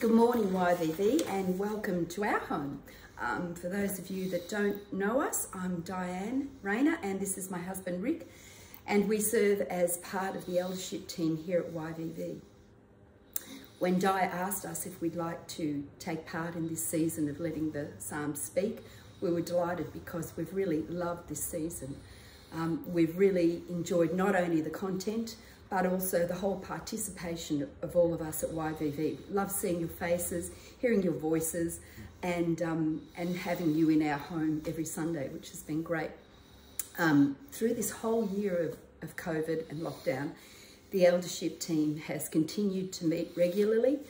Good morning, YVV, and welcome to our home. Um, for those of you that don't know us, I'm Diane Rayner, and this is my husband Rick, and we serve as part of the eldership team here at YVV. When Di asked us if we'd like to take part in this season of letting the Psalms speak, we were delighted because we've really loved this season. Um, we've really enjoyed not only the content, but also the whole participation of all of us at YVV. Love seeing your faces, hearing your voices, and, um, and having you in our home every Sunday, which has been great. Um, through this whole year of, of COVID and lockdown, the eldership team has continued to meet regularly,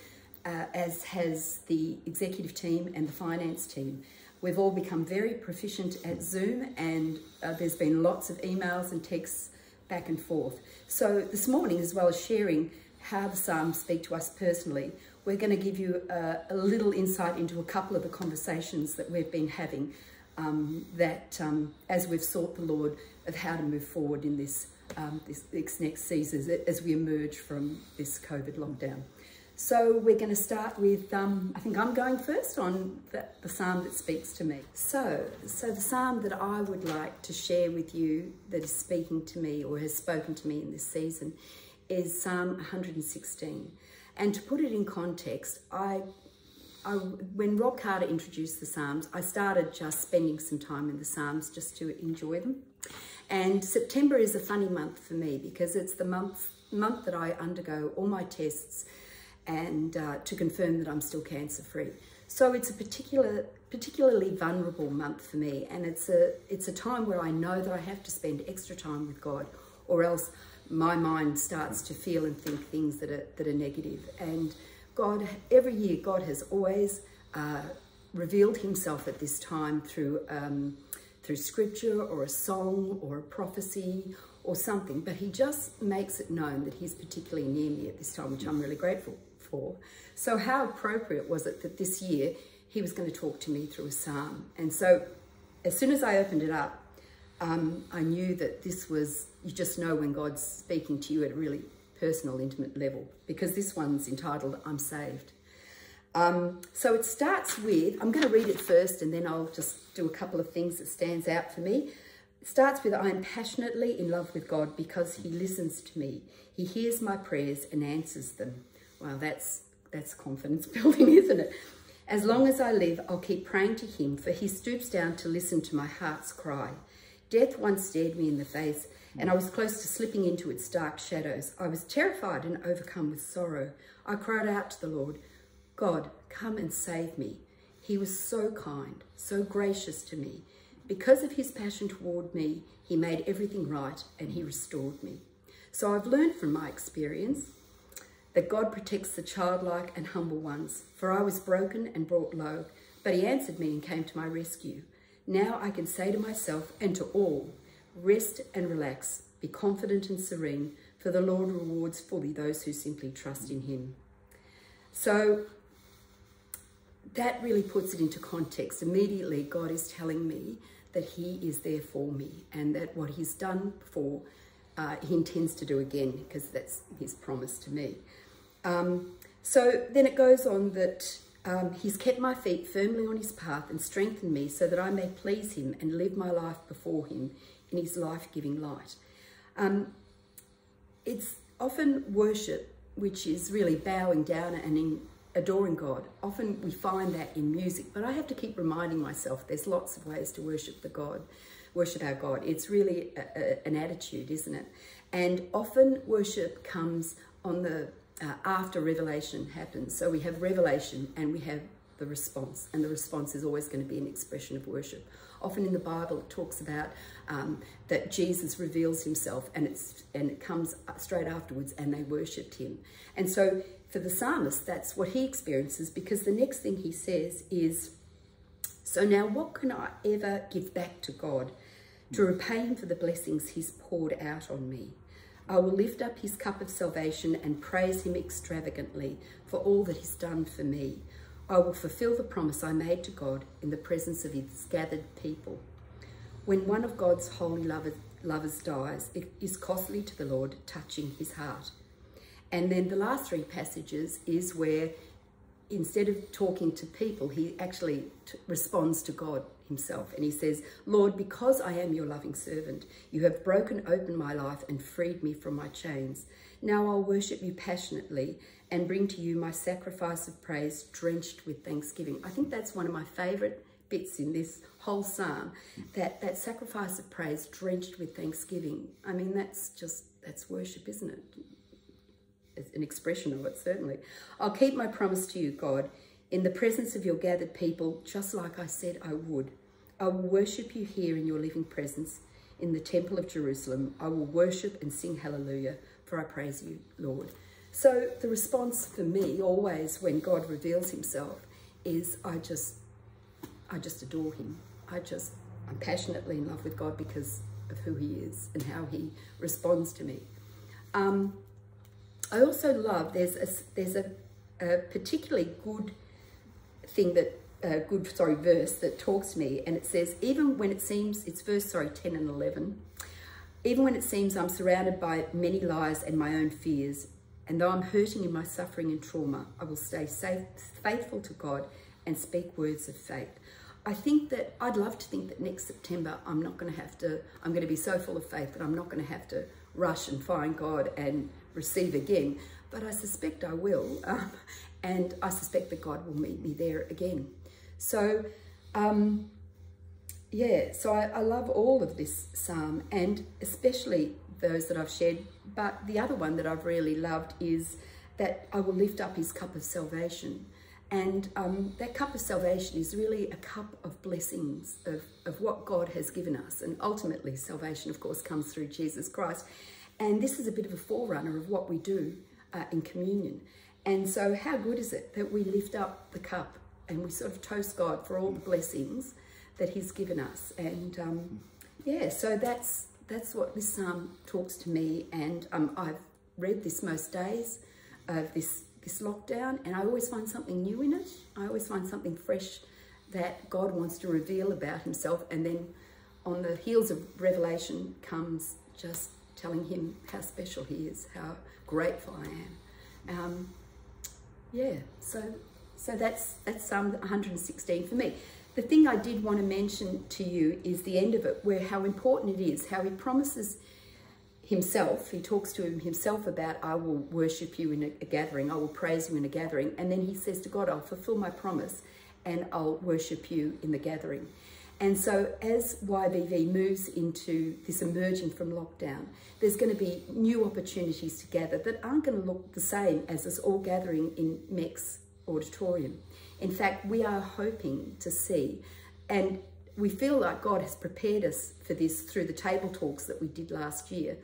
uh, as has the executive team and the finance team. We've all become very proficient at Zoom and uh, there's been lots of emails and texts back and forth. So this morning, as well as sharing how the Psalms speak to us personally, we're going to give you a, a little insight into a couple of the conversations that we've been having um, that um, as we've sought the Lord of how to move forward in this, um, this, this next season as we emerge from this COVID lockdown. So we're going to start with, um, I think I'm going first on the, the, psalm that speaks to me. So, so the psalm that I would like to share with you that is speaking to me or has spoken to me in this season is Psalm 116. And to put it in context, I, I, when Rob Carter introduced the Psalms, I started just spending some time in the Psalms just to enjoy them. And September is a funny month for me because it's the month, month that I undergo all my tests and uh, to confirm that I'm still cancer free. So it's a particular, particularly vulnerable month for me, and it's a it's a time where I know that I have to spend extra time with God, or else my mind starts to feel and think things that are that are negative. And God, every year, God has always uh, revealed Himself at this time through um, through Scripture or a song or a prophecy or something, but He just makes it known that He's particularly near me at this time, which I'm really grateful So how appropriate was it that this year he was going to talk to me through a psalm? And so as soon as I opened it up, um, I knew that this was, you just know when God's speaking to you at a really personal, intimate level, because this one's entitled, I'm Saved. Um, so it starts with, I'm going to read it first and then I'll just do a couple of things that stands out for me. It starts with, I am passionately in love with God because he listens to me. He hears my prayers and answers them. Well, that's, that's confidence building, isn't it? As long as I live, I'll keep praying to him, for he stoops down to listen to my heart's cry. Death once stared me in the face, and I was close to slipping into its dark shadows. I was terrified and overcome with sorrow. I cried out to the Lord, God, come and save me. He was so kind, so gracious to me. Because of his passion toward me, he made everything right and he restored me. So I've learned from my experience that God protects the childlike and humble ones. For I was broken and brought low, but he answered me and came to my rescue. Now I can say to myself and to all, rest and relax, be confident and serene, for the Lord rewards fully those who simply trust in him. So that really puts it into context. Immediately, God is telling me that he is there for me and that what he's done before, uh, he intends to do again because that's his promise to me. Um, so then it goes on that um, he's kept my feet firmly on his path and strengthened me so that I may please him and live my life before him in his life-giving light. Um, it's often worship, which is really bowing down and in adoring God. Often we find that in music, but I have to keep reminding myself there's lots of ways to worship the God, worship our God. It's really a, a, an attitude, isn't it? And often worship comes on the uh, after revelation happens. So we have revelation and we have the response, and the response is always going to be an expression of worship. Often in the Bible, it talks about um, that Jesus reveals himself and, it's, and it comes straight afterwards and they worshipped him. And so for the psalmist, that's what he experiences because the next thing he says is, so now what can I ever give back to God to repay him for the blessings he's poured out on me? I will lift up his cup of salvation and praise him extravagantly for all that he's done for me. I will fulfill the promise I made to God in the presence of his gathered people. When one of God's holy lovers dies, it is costly to the Lord, touching his heart. And then the last three passages is where instead of talking to people, he actually responds to God himself. And he says, Lord, because I am your loving servant, you have broken open my life and freed me from my chains. Now I'll worship you passionately and bring to you my sacrifice of praise drenched with thanksgiving. I think that's one of my favourite bits in this whole psalm, that, that sacrifice of praise drenched with thanksgiving. I mean, that's just, that's worship, isn't it? It's an expression of it, certainly. I'll keep my promise to you, God, in the presence of your gathered people, just like I said I would. I will worship you here in your living presence in the temple of Jerusalem. I will worship and sing hallelujah, for I praise you, Lord. So the response for me always when God reveals himself is I just I just adore him. I just I'm passionately in love with God because of who he is and how he responds to me. Um, I also love there's a there's a, a particularly good thing that uh, good sorry verse that talks to me and it says even when it seems it's verse sorry 10 and 11 even when it seems I'm surrounded by many lies and my own fears and though I'm hurting in my suffering and trauma, I will stay safe, faithful to God and speak words of faith. I think that I'd love to think that next September I'm not going to have to, I'm going to be so full of faith that I'm not going to have to rush and find God and receive again. But I suspect I will. Um, and I suspect that God will meet me there again. So, um, yeah, so I, I love all of this psalm and especially those that I've shared. But the other one that I've really loved is that I will lift up his cup of salvation. And um, that cup of salvation is really a cup of blessings of, of what God has given us. And ultimately, salvation, of course, comes through Jesus Christ. And this is a bit of a forerunner of what we do uh, in communion. And so, how good is it that we lift up the cup and we sort of toast God for all the blessings that He's given us? And um, yeah, so that's that's what this psalm talks to me. And um, I've read this most days of this, this lockdown, and I always find something new in it. I always find something fresh that God wants to reveal about himself. And then on the heels of revelation comes just telling him how special he is, how grateful I am. Um, yeah, so so that's that's Psalm 116 for me. The thing I did want to mention to you is the end of it, where how important it is, how he promises himself, he talks to him himself about, I will worship you in a, a gathering, I will praise you in a gathering. And then he says to God, I'll fulfill my promise and I'll worship you in the gathering. And so as YVV moves into this emerging from lockdown, there's going to be new opportunities to gather that aren't going to look the same as us all gathering in MEX auditorium. In fact, we are hoping to see, and we feel like God has prepared us for this through the table talks that we did last year,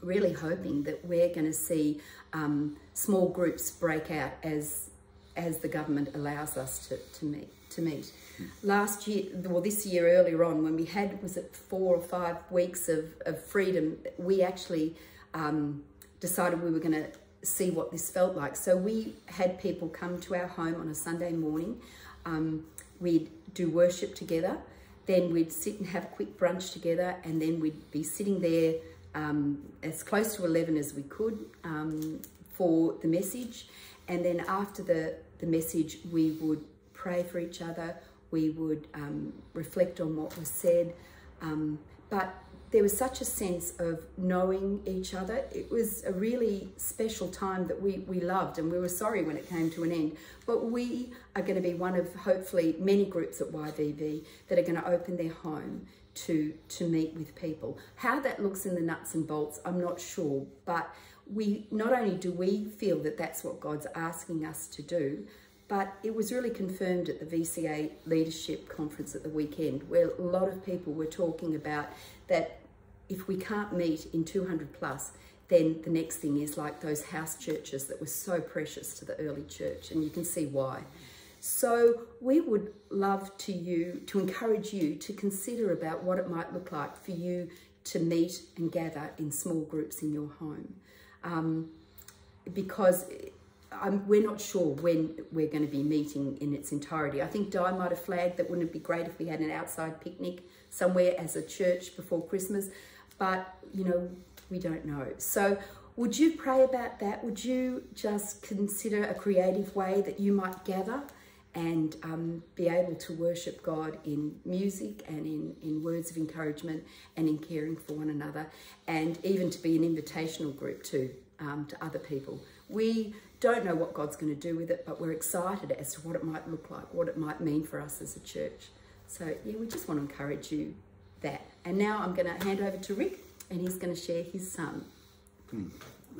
really hoping that we're going to see um, small groups break out as as the government allows us to, to meet to meet. Last year, well, this year earlier on, when we had was it four or five weeks of, of freedom, we actually um, decided we were going to see what this felt like. So we had people come to our home on a Sunday morning. Um, we'd do worship together. Then we'd sit and have a quick brunch together and then we'd be sitting there um, as close to 11 as we could um, for the message. And then after the, the message, we would pray for each other. We would um, reflect on what was said. Um, but there was such a sense of knowing each other. It was a really special time that we, we loved and we were sorry when it came to an end. But we are going to be one of hopefully many groups at YVV that are going to open their home to, to meet with people. How that looks in the nuts and bolts, I'm not sure. But we not only do we feel that that's what God's asking us to do, but it was really confirmed at the VCA Leadership Conference at the weekend, where a lot of people were talking about that if we can't meet in 200 plus, then the next thing is like those house churches that were so precious to the early church, and you can see why. So we would love to you to encourage you to consider about what it might look like for you to meet and gather in small groups in your home, um, because I'm, we're not sure when we're going to be meeting in its entirety. I think Di might have flagged that wouldn't it be great if we had an outside picnic somewhere as a church before Christmas but you know, we don't know. So would you pray about that? Would you just consider a creative way that you might gather and um, be able to worship God in music and in, in words of encouragement and in caring for one another, and even to be an invitational group too um, to other people? We don't know what God's going to do with it, but we're excited as to what it might look like, what it might mean for us as a church. So, yeah, we just want to encourage you that. And now I'm going to hand over to Rick, and he's going to share his psalm. Hmm.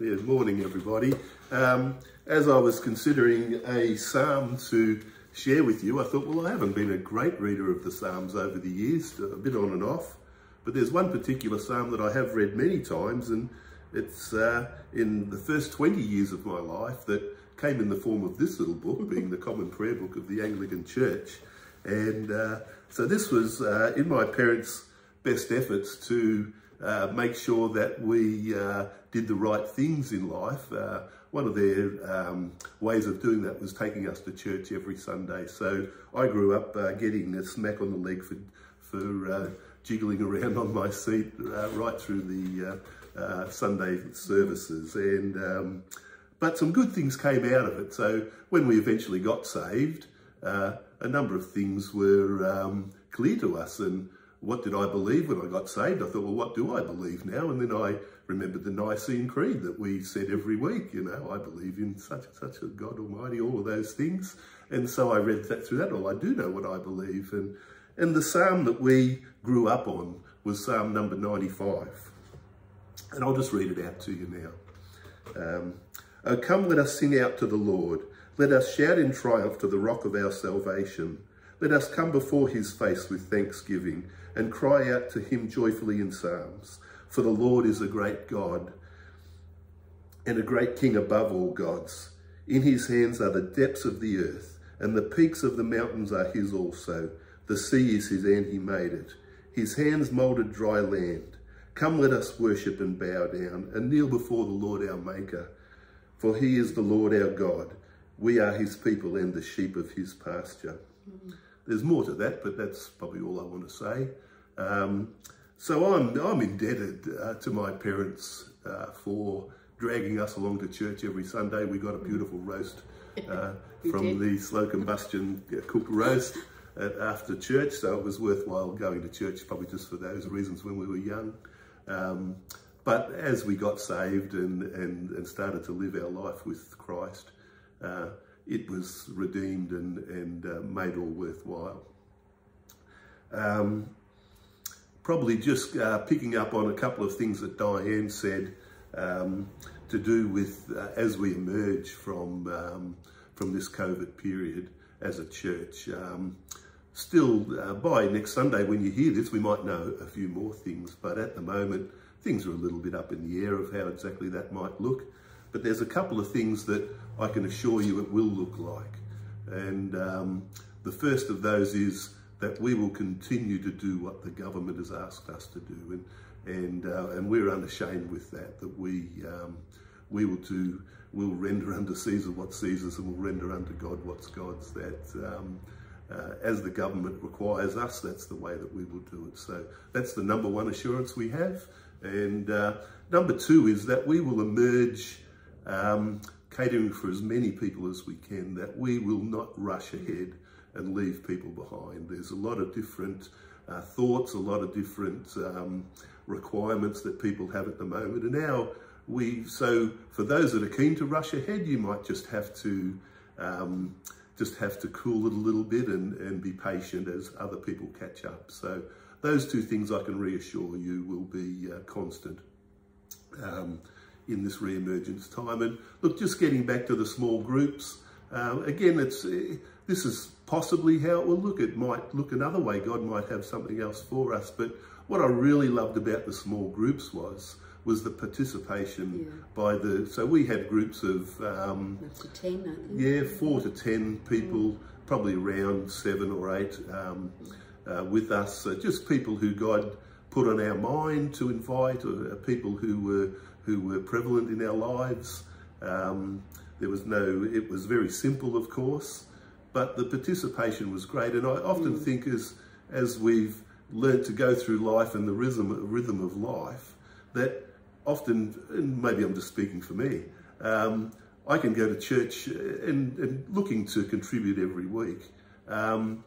Yeah, morning, everybody. Um, as I was considering a psalm to share with you, I thought, well, I haven't been a great reader of the psalms over the years, a bit on and off. But there's one particular psalm that I have read many times, and it's uh, in the first 20 years of my life that came in the form of this little book, being the Common Prayer Book of the Anglican Church. And uh, so this was uh, in my parents' best efforts to uh, make sure that we uh, did the right things in life. Uh, one of their um, ways of doing that was taking us to church every Sunday. So I grew up uh, getting a smack on the leg for, for jiggling around on my seat right through the uh, Sunday services. And um, But some good things came out of it. So when we eventually got saved, uh, a number of things were um, clear to us. And what did I believe when I got saved? I thought, well, what do I believe now? And then I remembered the Nicene Creed that we said every week, you know, I believe in such and such a God Almighty, all of those things. And so I read that through that. Well, I do know what I believe. And, and the psalm that we grew up on was Psalm number 95. And I'll just read it out to you now. Um, oh, come, let us sing out to the Lord. Let us shout in triumph to the rock of our salvation. Let us come before his face with thanksgiving and cry out to him joyfully in psalms. For the Lord is a great God and a great king above all gods. In his hands are the depths of the earth, and the peaks of the mountains are his also. The sea is his, and he made it. His hands moulded dry land. Come, let us worship and bow down and kneel before the Lord our Maker. For he is the Lord our God. We are his people and the sheep of his pasture. Mm. There's more to that, but that's probably all I want to say. Um, so I'm, I'm indebted uh, to my parents uh, for dragging us along to church every Sunday. We got a beautiful roast uh, from the slow combustion cooked roast after church, so it was worthwhile going to church probably just for those reasons when we were young. Um, but as we got saved and, and, and started to live our life with Christ, uh, it was redeemed and, and uh, made all worthwhile. Um, probably just uh, picking up on a couple of things that Diane said um, to do with uh, as we emerge from, um, from this COVID period as a church. Um, still, uh, by next Sunday when you hear this, we might know a few more things, but at the moment, things are a little bit up in the air of how exactly that might look. But there's a couple of things that I can assure you it will look like. And um, the first of those is that we will continue to do what the government has asked us to do. And, and, uh, and we're unashamed with that, that we, um, we will do, we'll render unto Caesar what Caesar's and we'll render unto God what's God's. That um, uh, as the government requires us, that's the way that we will do it. So that's the number one assurance we have. And uh, number two is that we will emerge um, catering for as many people as we can, that we will not rush ahead and leave people behind. There's a lot of different uh, thoughts, a lot of different um, requirements that people have at the moment. And now we, so for those that are keen to rush ahead, you might just have to um, just have to cool it a little bit and, and be patient as other people catch up. So those two things I can reassure you will be uh, constant um, in this re-emergence time. And look, just getting back to the small groups, uh, again, it's uh, this is possibly how it will look. It might look another way. God might have something else for us. But what I really loved about the small groups was was the participation yeah. by the, so we had groups of, um, to 10, I think. Yeah, four to 10 people, probably around seven or eight um, uh, with us, uh, just people who God put on our mind to invite, uh, people who were, who were prevalent in our lives. Um, there was no, it was very simple, of course, but the participation was great. And I often mm. think as, as we've learned to go through life and the rhythm, rhythm of life, that often, and maybe I'm just speaking for me, um, I can go to church and, and, looking to contribute every week. Um,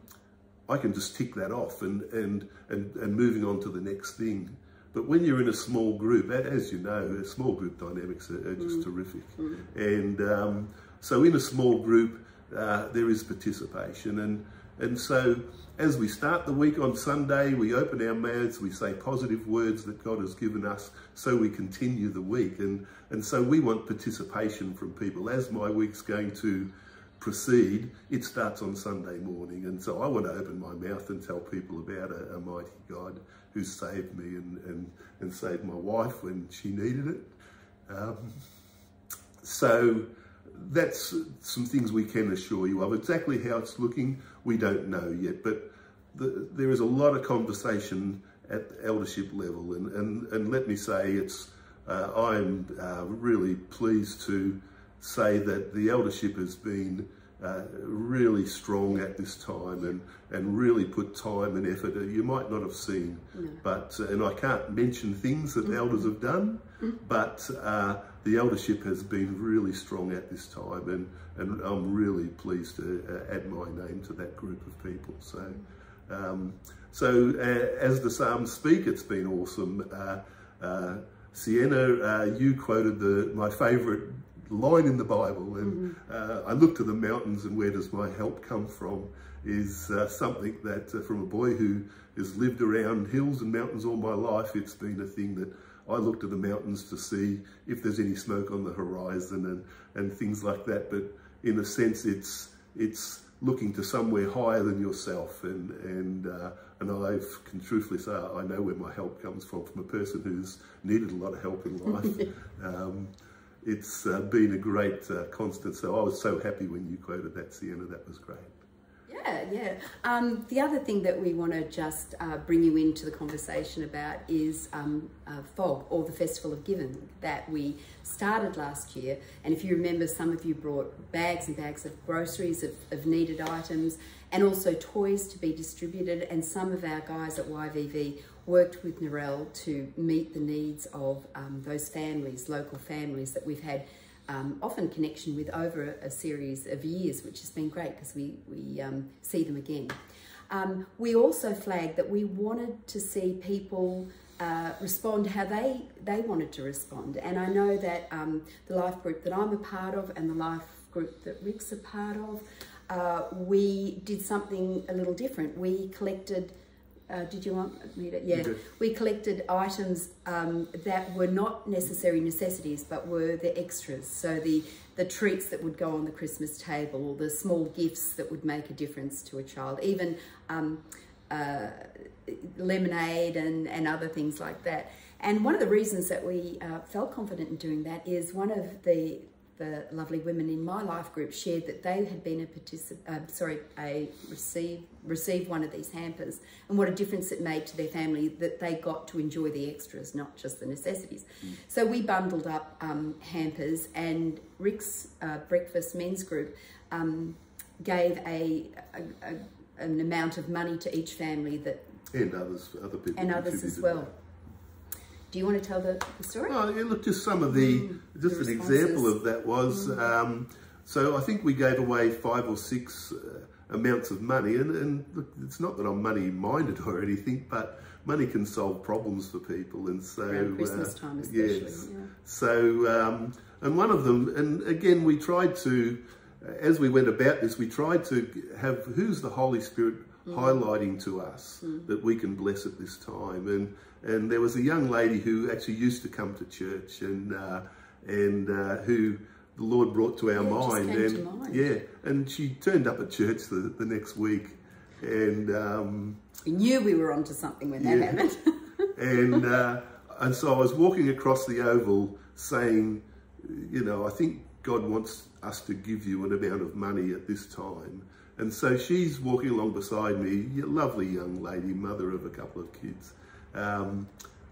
I can just tick that off and, and, and, and moving on to the next thing. But when you're in a small group, as you know, small group dynamics are, are just mm. terrific. Mm. And um, so in a small group, uh, there is participation. And, and so as we start the week on Sunday, we open our mouths, we say positive words that God has given us, so we continue the week. And, and so we want participation from people. As my week's going to proceed, it starts on Sunday morning. And so I want to open my mouth and tell people about a, a mighty God who saved me and, and, and saved my wife when she needed it. Um, so that's some things we can assure you of. Exactly how it's looking, we don't know yet, but the, there is a lot of conversation at eldership level. And, and, and let me say, it's uh, I'm uh, really pleased to say that the eldership has been uh, really strong at this time and, and really put time and effort you might not have seen. No. But, uh, and I can't mention things that mm -hmm. elders have done, mm -hmm. but uh, the eldership has been really strong at this time and, and I'm really pleased to uh, add my name to that group of people. So, um, so uh, as the Psalms speak, it's been awesome. Sienna, you quoted the my favourite line in the Bible. And mm -hmm. uh, I look to the mountains and where does my help come from is uh, something that uh, from a boy who has lived around hills and mountains all my life, it's been a thing that I look to the mountains to see if there's any smoke on the horizon and, and things like that. But in a sense, it's, it's looking to somewhere higher than yourself. And, and, uh, and I can truthfully say I know where my help comes from, from a person who's needed a lot of help in life. um, it's uh, been a great uh, constant. So I was so happy when you quoted that, Sienna. That was great. Yeah, yeah. Um, the other thing that we want to just uh, bring you into the conversation about is um, uh, FOG, or the Festival of Giving, that we started last year. And if you remember, some of you brought bags and bags of groceries, of, of needed items, and also toys to be distributed. And some of our guys at YVV worked with Narelle to meet the needs of um, those families, local families that we've had um, often connection with over a, a, series of years, which has been great because we, we um, see them again. Um, we also flagged that we wanted to see people uh, respond how they, they wanted to respond. And I know that um, the life group that I'm a part of and the life group that Rick's a part of, uh, we did something a little different. We collected uh, did you want me to? Yeah, we collected items um, that were not necessary necessities, but were the extras. So the the treats that would go on the Christmas table, or the small gifts that would make a difference to a child, even um, uh, lemonade and and other things like that. And one of the reasons that we uh, felt confident in doing that is one of the the lovely women in my life group shared that they had been a participant, uh, sorry, a receive, received one of these hampers and what a difference it made to their family that they got to enjoy the extras, not just the necessities. Mm. So we bundled up um, hampers and Rick's uh, Breakfast Men's Group um, gave a, a, a, an amount of money to each family that... And others, other people. And others as well. That. Do you want to tell the, the story? Oh, yeah, look, just some of the, mm, just the an example of that was, mm. um, so I think we gave away five or six uh, amounts of money, and, and look, it's not that I'm money minded or anything, but money can solve problems for people, and so Around Christmas uh, time especially. Yes. Yeah. So, um, and one of them, and again, we tried to, as we went about this, we tried to have who's the Holy Spirit mm. highlighting to us mm. that we can bless at this time. And and there was a young lady who actually used to come to church and uh, and uh, who the Lord brought to our yeah, mind. and mind. yeah, and she turned up at church the, the next week, and um, we knew we were onto something when that yeah. happened. and uh, and so I was walking across the oval saying, you know, I think God wants us to give you an amount of money at this time. And so she's walking along beside me, a lovely young lady, mother of a couple of kids. Um,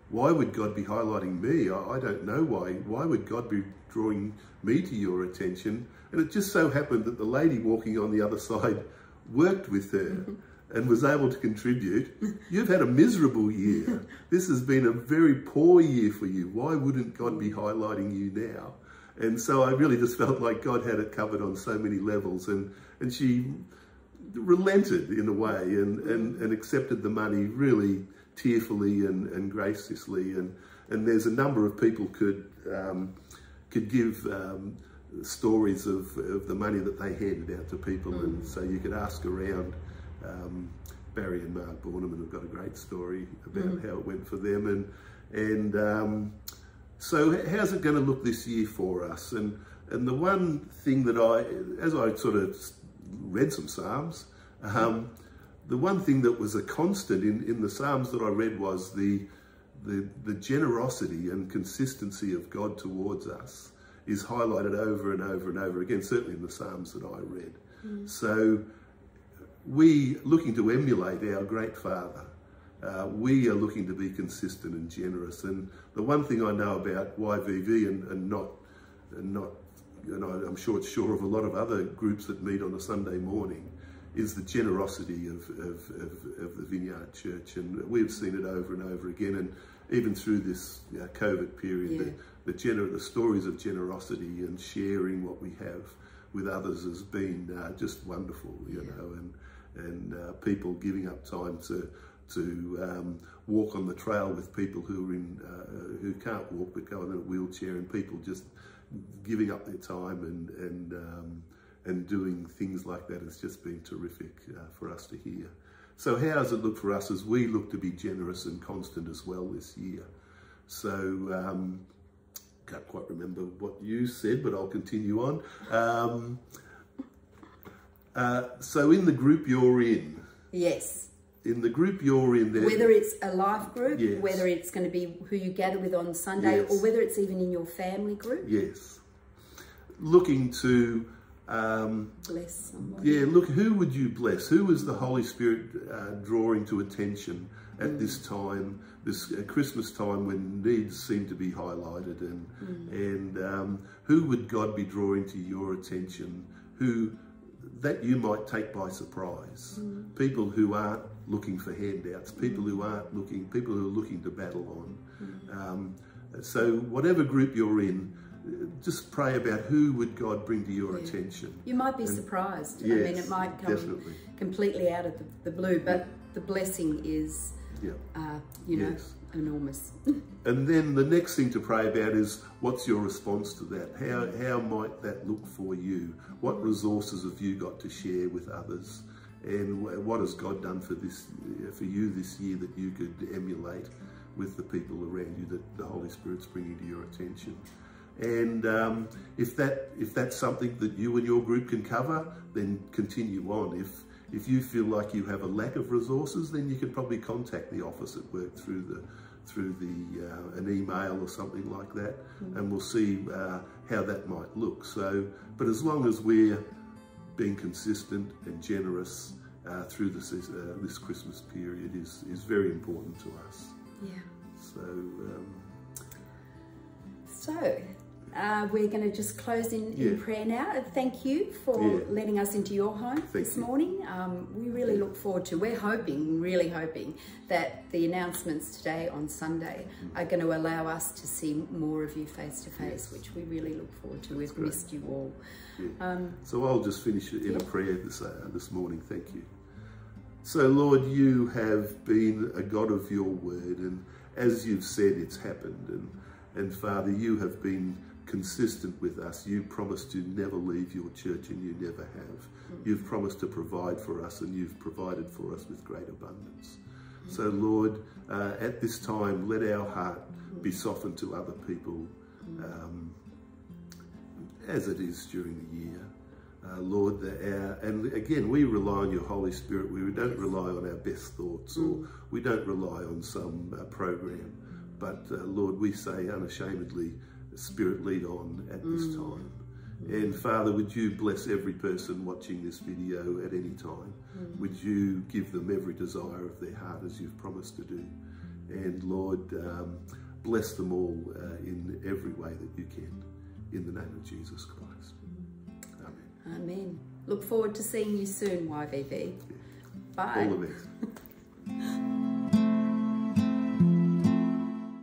why would God be highlighting me? I, I, don't know why. Why would God be drawing me to your attention? And it just so happened that the lady walking on the other side worked with her. Mm and was able to contribute, you've had a miserable year. This has been a very poor year for you. Why wouldn't God be highlighting you now? And so I really just felt like God had it covered on so many levels. And, and she relented in a way and, and, and accepted the money really tearfully and, and graciously. And, and there's a number of people could, um, could give um, stories of, of the money that they handed out to people. Mm. And so you could ask around. Um, Barry and Mark Borneman have got a great story about mm. how it went for them. And, and um, so how's it going to look this year for us? And and the one thing that I, as I sort of read some Psalms, um, the one thing that was a constant in, in the Psalms that I read was the, the, the generosity and consistency of God towards us is highlighted over and over and over again, certainly in the Psalms that I read. Mm. So we, looking to emulate our great Father, uh, we are looking to be consistent and generous. And the one thing I know about YVV and, and not, and not, you know, I'm sure it's sure of a lot of other groups that meet on a Sunday morning, is the generosity of, of, of, of the Vineyard Church. And we've seen it over and over again. And even through this you know, COVID period, yeah. the, the, the stories of generosity and sharing what we have with others has been uh, just wonderful, you yeah. know, and, and uh, people giving up time to to um, walk on the trail with people who are in uh, who can't walk but go in a wheelchair, and people just giving up their time and and um, and doing things like that has just been terrific uh, for us to hear. So how does it look for us as we look to be generous and constant as well this year? So um, can't quite remember what you said, but I'll continue on. Um, uh, so in the group you're in, yes, in the group you're in there. Whether it's a life group, yes. whether it's going to be who you gather with on Sunday, yes. or whether it's even in your family group. Yes. Looking to um, bless somebody. Yeah, look, who would you bless? Who is the Holy Spirit uh, drawing to attention at mm. this time, this uh, Christmas time when needs seem to be highlighted? And, mm. and um, who would God be drawing to your attention? Who that you might take by surprise. Mm. People who aren't looking for handouts, people who aren't looking, people who are looking to battle on. Mm. Um, so whatever group you're in, just pray about who would God bring to your yeah. attention. You might be and, surprised. Yes, I mean, it might come definitely. completely out of the, the blue, but the blessing is, yeah. uh, you know, yes. enormous. and then the next thing to pray about is what's your response to that? How, how might that look for you? What resources have you got to share with others? And what has God done for this, for you this year that you could emulate with the people around you that the Holy Spirit's bringing to your attention? And um, if that if that's something that you and your group can cover, then continue on. If if you feel like you have a lack of resources, then you could probably contact the office at work through the through the uh, an email or something like that, mm -hmm. and we'll see uh, how that might look. So, but as long as we're being consistent and generous uh, through this uh, this Christmas period is is very important to us. Yeah. So. Um, so uh, we're going to just close in, yeah. in prayer now. Thank you for yeah. letting us into your home Thank this you. morning. Um, we really look forward to, we're hoping, really hoping, that the announcements today on Sunday mm. are going to allow us to see more of you face to face, which we really look forward to. We've missed you all. Yeah. Um, so I'll just finish in a prayer this, uh, this morning. Thank you. So, Lord, you have been a God of your word, and as you've said, it's happened. And, and Father, you have been consistent with us. You promised to never leave your church and you never have. You've promised to provide for us and you've provided for us with great abundance. So Lord, uh, at this time, let our heart be softened to other people um, as it is during the year. Uh, Lord, the, our, and again, we rely on your Holy Spirit. We don't rely on our best thoughts or we don't rely on some uh, program. But uh, Lord, we say unashamedly, Spirit lead on at this mm. time. And Father, would you bless every person watching this video at any time? Mm. Would you give them every desire of their heart as you've promised to do? And Lord, um, bless them all uh, in every way that you can. In the name of Jesus Christ. Amen. Amen. Look forward to seeing you soon, YVV. Yeah. Bye. All the best.